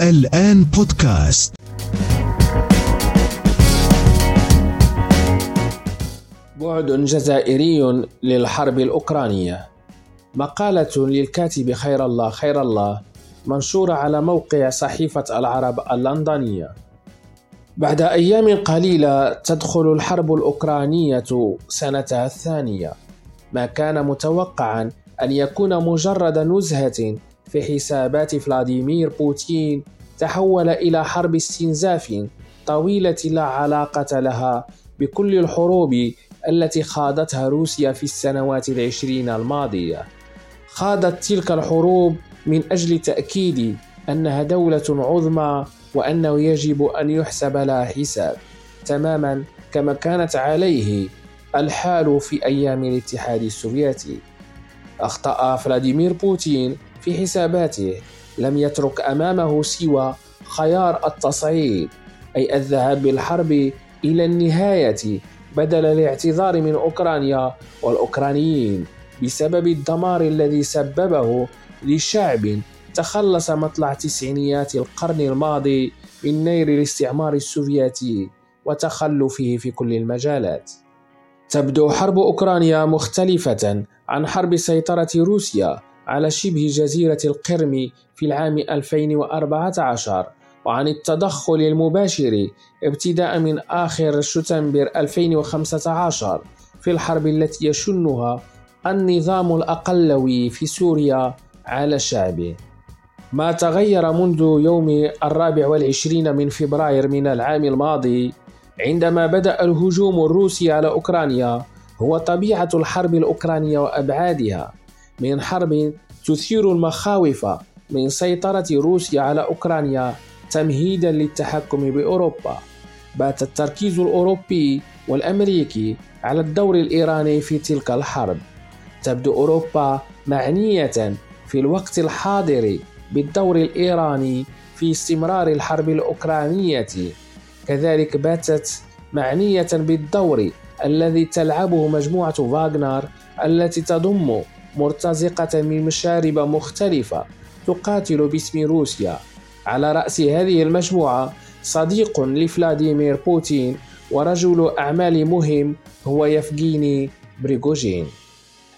الآن بودكاست. بعد جزائري للحرب الأوكرانية مقالة للكاتب خير الله خير الله منشورة على موقع صحيفة العرب اللندنية. بعد أيام قليلة تدخل الحرب الأوكرانية سنتها الثانية. ما كان متوقعا أن يكون مجرد نزهة في حسابات فلاديمير بوتين تحول إلى حرب استنزاف طويلة لا علاقة لها بكل الحروب التي خاضتها روسيا في السنوات العشرين الماضية. خاضت تلك الحروب من أجل تأكيد أنها دولة عظمى وأنه يجب أن يحسب لها حساب. تماما كما كانت عليه الحال في أيام الاتحاد السوفيتي. أخطأ فلاديمير بوتين في حساباته. لم يترك أمامه سوى خيار التصعيد أي الذهاب بالحرب إلى النهاية بدل الاعتذار من أوكرانيا والأوكرانيين بسبب الدمار الذي سببه لشعب تخلص مطلع تسعينيات القرن الماضي من نير الاستعمار السوفيتي وتخلفه في كل المجالات. تبدو حرب أوكرانيا مختلفة عن حرب سيطرة روسيا على شبه جزيرة القرم في العام 2014 وعن التدخل المباشر ابتداء من آخر شتنبر 2015 في الحرب التي يشنها النظام الأقلوي في سوريا على شعبه. ما تغير منذ يوم الرابع والعشرين من فبراير من العام الماضي عندما بدأ الهجوم الروسي على أوكرانيا هو طبيعة الحرب الأوكرانية وأبعادها. من حرب تثير المخاوف من سيطرة روسيا على أوكرانيا تمهيدا للتحكم بأوروبا. بات التركيز الأوروبي والأمريكي على الدور الإيراني في تلك الحرب. تبدو أوروبا معنية في الوقت الحاضر بالدور الإيراني في استمرار الحرب الأوكرانية. كذلك باتت معنية بالدور الذي تلعبه مجموعة فاغنر التي تضم مرتزقة من مشارب مختلفة تقاتل باسم روسيا. على رأس هذه المجموعة صديق لفلاديمير بوتين ورجل أعمال مهم هو يفغيني بريغوجين.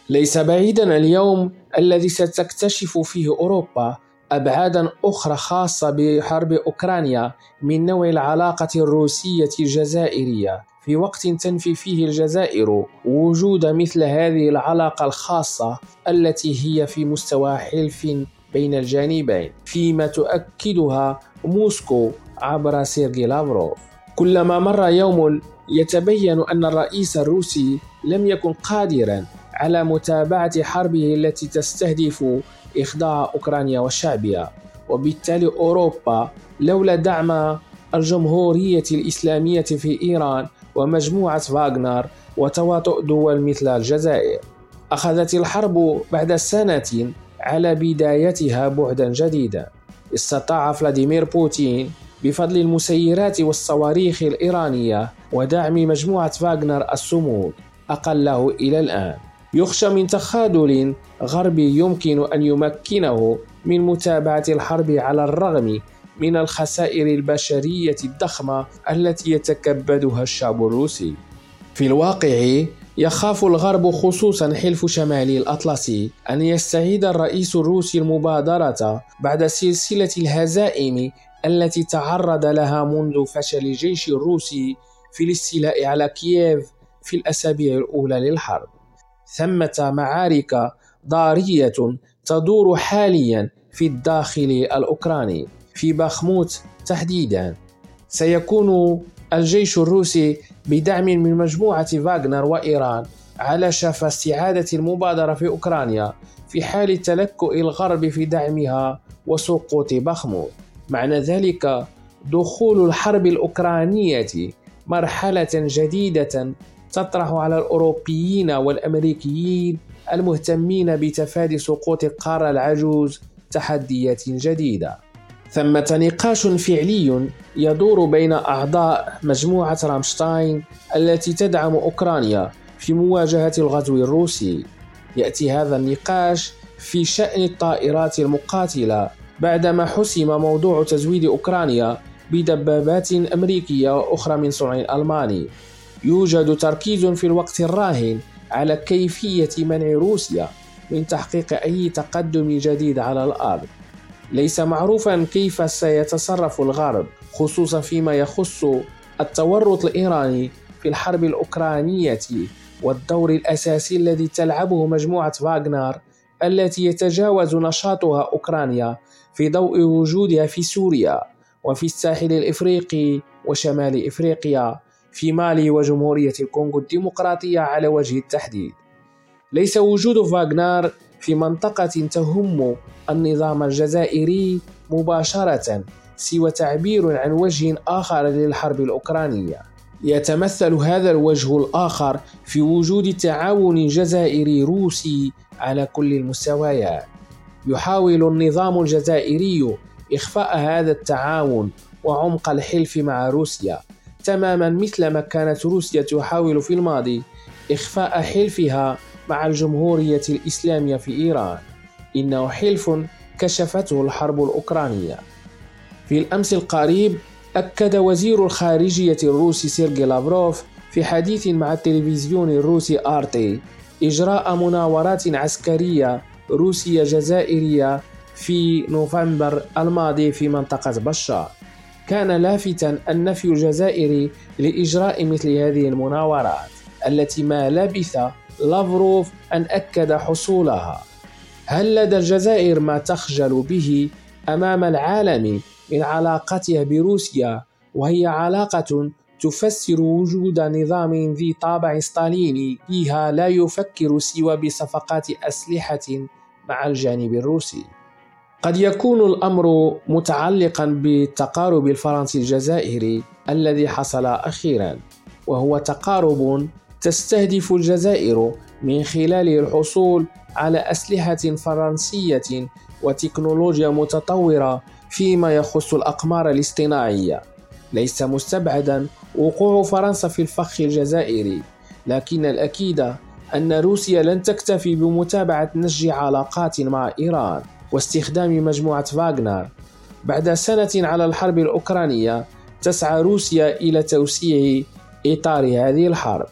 ليس بعيدا اليوم الذي ستكتشف فيه أوروبا أبعادا أخرى خاصة بحرب أوكرانيا من نوع العلاقة الروسية الجزائرية. في وقت تنفي فيه الجزائر وجود مثل هذه العلاقة الخاصة التي هي في مستوى حلف بين الجانبين فيما تؤكدها موسكو عبر سيرجي لافروف. كلما مر يوم يتبين أن الرئيس الروسي لم يكن قادرا على متابعة حربه التي تستهدف إخضاع أوكرانيا وشعبها وبالتالي أوروبا لولا دعم الجمهورية الإسلامية في إيران ومجموعة فاغنر وتواطؤ دول مثل الجزائر أخذت الحرب بعد سنة على بدايتها بعدا جديدا. استطاع فلاديمير بوتين بفضل المسيرات والصواريخ الإيرانية ودعم مجموعة فاغنر الصمود أقله إلى الآن. يخشى من تخاذل غربي يمكن أن يمكنه من متابعة الحرب على الرغم من الخسائر البشرية الضخمة التي يتكبدها الشعب الروسي. في الواقع يخاف الغرب خصوصا حلف شمال الأطلسي أن يستعيد الرئيس الروسي المبادرة بعد سلسلة الهزائم التي تعرض لها منذ فشل الجيش الروسي في الاستيلاء على كييف في الأسابيع الأولى للحرب. ثمة معارك ضارية تدور حاليا في الداخل الأوكراني في باخموت تحديدا. سيكون الجيش الروسي بدعم من مجموعة فاغنر وإيران على شفا استعادة المبادرة في أوكرانيا في حال تلكؤ الغرب في دعمها وسقوط بخموت. معنى ذلك دخول الحرب الأوكرانية مرحلة جديدة تطرح على الأوروبيين والأمريكيين المهتمين بتفادي سقوط القارة العجوز تحديات جديدة. ثمة نقاش فعلي يدور بين أعضاء مجموعة رامشتاين التي تدعم أوكرانيا في مواجهة الغزو الروسي. يأتي هذا النقاش في شأن الطائرات المقاتلة بعدما حسم موضوع تزويد أوكرانيا بدبابات أمريكية وأخرى من صنع ألماني يوجد تركيز في الوقت الراهن على كيفية منع روسيا من تحقيق أي تقدم جديد على الأرض. ليس معروفا كيف سيتصرف الغرب خصوصا فيما يخص التورط الإيراني في الحرب الأوكرانية والدور الأساسي الذي تلعبه مجموعة فاغنر التي يتجاوز نشاطها أوكرانيا في ضوء وجودها في سوريا وفي الساحل الإفريقي وشمال إفريقيا. في مالي وجمهورية الكونغو الديمقراطية على وجه التحديد. ليس وجود فاغنر في منطقة تهم النظام الجزائري مباشرة سوى تعبير عن وجه آخر للحرب الأوكرانية. يتمثل هذا الوجه الآخر في وجود تعاون جزائري روسي على كل المستويات. يحاول النظام الجزائري إخفاء هذا التعاون وعمق الحلف مع روسيا. تماما مثل ما كانت روسيا تحاول في الماضي إخفاء حلفها مع الجمهورية الإسلامية في إيران. إنه حلف كشفته الحرب الأوكرانية. في الأمس القريب أكد وزير الخارجية الروسي سيرجي لافروف في حديث مع التلفزيون الروسي آرتي إجراء مناورات عسكرية روسية جزائرية في نوفمبر الماضي في منطقة بشار. كان لافتا النفي الجزائري لإجراء مثل هذه المناورات التي ما لبث لافروف أن أكد حصولها. هل لدى الجزائر ما تخجل به أمام العالم من علاقتها بروسيا وهي علاقة تفسر وجود نظام ذي طابع ستاليني فيها لا يفكر سوى بصفقات أسلحة مع الجانب الروسي؟ قد يكون الأمر متعلقا بالتقارب الفرنسي الجزائري الذي حصل أخيرا وهو تقارب تستهدف الجزائر من خلاله الحصول على أسلحة فرنسية وتكنولوجيا متطورة فيما يخص الأقمار الاصطناعية. ليس مستبعدا وقوع فرنسا في الفخ الجزائري لكن الأكيد أن روسيا لن تكتفي بمتابعة نسج علاقات مع إيران. واستخدام مجموعة فاغنر بعد سنة على الحرب الأوكرانية تسعى روسيا إلى توسيع إطار هذه الحرب.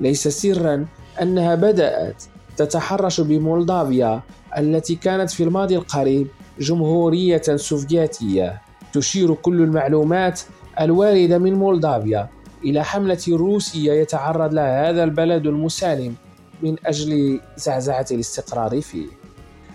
ليس سرا أنها بدأت تتحرش بمولدافيا التي كانت في الماضي القريب جمهورية سوفيتية. تشير كل المعلومات الواردة من مولدافيا إلى حملة روسية يتعرض لها هذا البلد المسالم من أجل زعزعة الاستقرار فيه.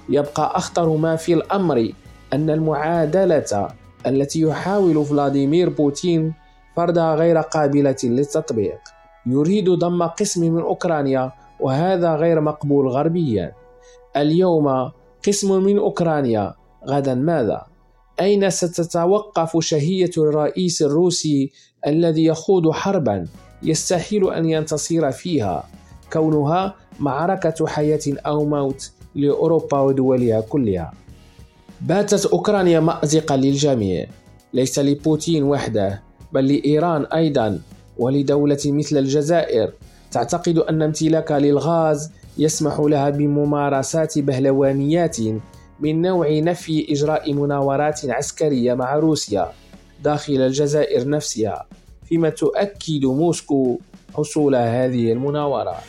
يبقى أخطر ما في الأمر أن المعادلة التي يحاول فلاديمير بوتين فرضها غير قابلة للتطبيق. يريد ضم قسم من أوكرانيا وهذا غير مقبول غربيا. اليوم قسم من أوكرانيا غدا ماذا؟ أين ستتوقف شهية الرئيس الروسي الذي يخوض حربا يستحيل أن ينتصر فيها؟ كونها معركة حياة أو موت لأوروبا ودولها كلها. باتت أوكرانيا مأزقا للجميع. ليس لبوتين وحده بل لإيران أيضا ولدولة مثل الجزائر. تعتقد أن امتلاكها للغاز يسمح لها بممارسات بهلوانيات من نوع نفي إجراء مناورات عسكرية مع روسيا داخل الجزائر نفسها فيما تؤكد موسكو حصول هذه المناورات.